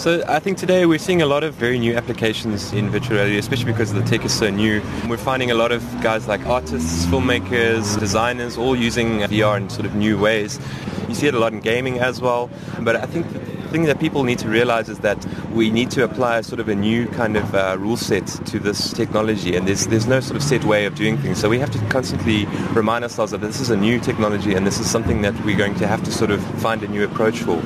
So I think today we're seeing a lot of very new applications in virtual reality, especially because the tech is so new. We're finding a lot of guys like artists, filmmakers, designers, all using VR in sort of new ways. You see it a lot in gaming as well, but I think the thing that people need to realize is that we need to apply sort of a new kind of uh, rule set to this technology, and there's there's no sort of set way of doing things. So we have to constantly remind ourselves that this is a new technology, and this is something that we're going to have to sort of find a new approach for.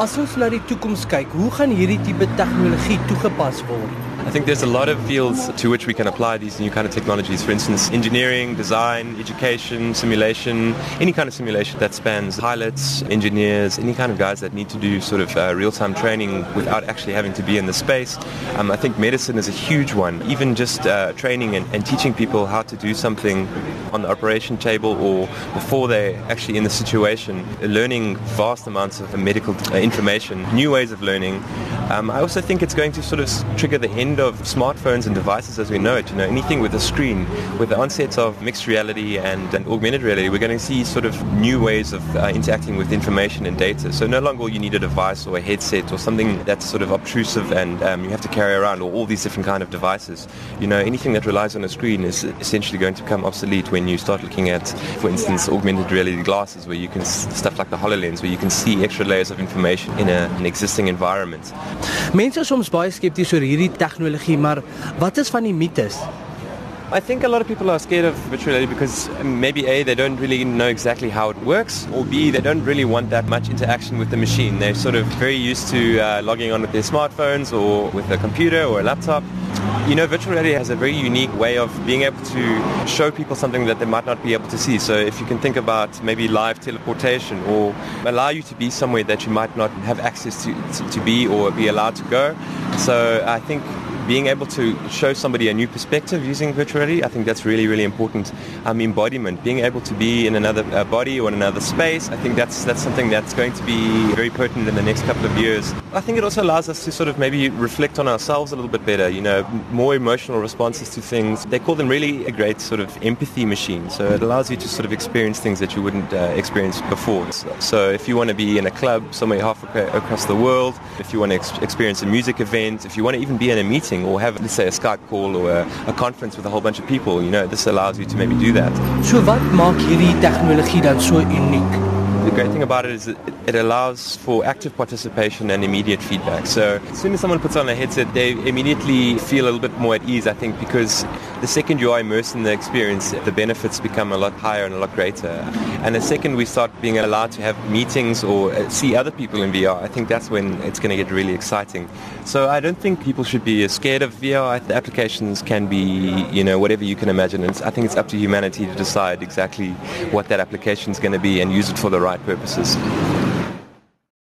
As ons na die toekoms kyk, hoe gaan hierdie tipe tegnologie toegepas word? I think there's a lot of fields to which we can apply these new kind of technologies. For instance, engineering, design, education, simulation, any kind of simulation that spans pilots, engineers, any kind of guys that need to do sort of uh, real-time training without actually having to be in the space. Um, I think medicine is a huge one. Even just uh, training and, and teaching people how to do something on the operation table or before they're actually in the situation, learning vast amounts of medical uh, information, new ways of learning. Um, I also think it's going to sort of trigger the end of smartphones and devices as we know it. You know, anything with a screen, with the onset of mixed reality and, and augmented reality, we're going to see sort of new ways of uh, interacting with information and data. So no longer will you need a device or a headset or something that's sort of obtrusive and um, you have to carry around or all these different kind of devices. You know, anything that relies on a screen is essentially going to become obsolete when you start looking at, for instance, augmented reality glasses where you can stuff like the HoloLens where you can see extra layers of information in a, an existing environment. Mense is soms baie skepties oor hierdie tegnologie, maar wat is van die mites? I think a lot of people are scared of virtual reality because maybe A, they don't really know exactly how it works, or B, they don't really want that much interaction with the machine. They're sort of very used to uh, logging on with their smartphones or with a computer or a laptop. You know, virtual reality has a very unique way of being able to show people something that they might not be able to see. So if you can think about maybe live teleportation or allow you to be somewhere that you might not have access to, to, to be or be allowed to go. So I think being able to show somebody a new perspective using virtual reality, I think that's really, really important. Um, embodiment, being able to be in another uh, body or in another space, I think that's that's something that's going to be very pertinent in the next couple of years. I think it also allows us to sort of maybe reflect on ourselves a little bit better, you know, more emotional responses to things. They call them really a great sort of empathy machine. So it allows you to sort of experience things that you wouldn't uh, experience before. So if you want to be in a club somewhere half across the world, if you want to ex- experience a music event, if you want to even be in a meeting, meeting or have, let's say, a Skype call or a, a conference with a whole bunch of people, you know, this allows you to maybe do that. So wat maak hierdie tegnologie dan so uniek? The great thing about it is that it allows for active participation and immediate feedback. So as soon as someone puts on a headset, they immediately feel a little bit more at ease, I think, because the second you are immersed in the experience, the benefits become a lot higher and a lot greater. And the second we start being allowed to have meetings or uh, see other people in VR, I think that's when it's going to get really exciting. So I don't think people should be scared of VR. The applications can be, you know, whatever you can imagine. And I think it's up to humanity to decide exactly what that application is going to be and use it for the right purposes.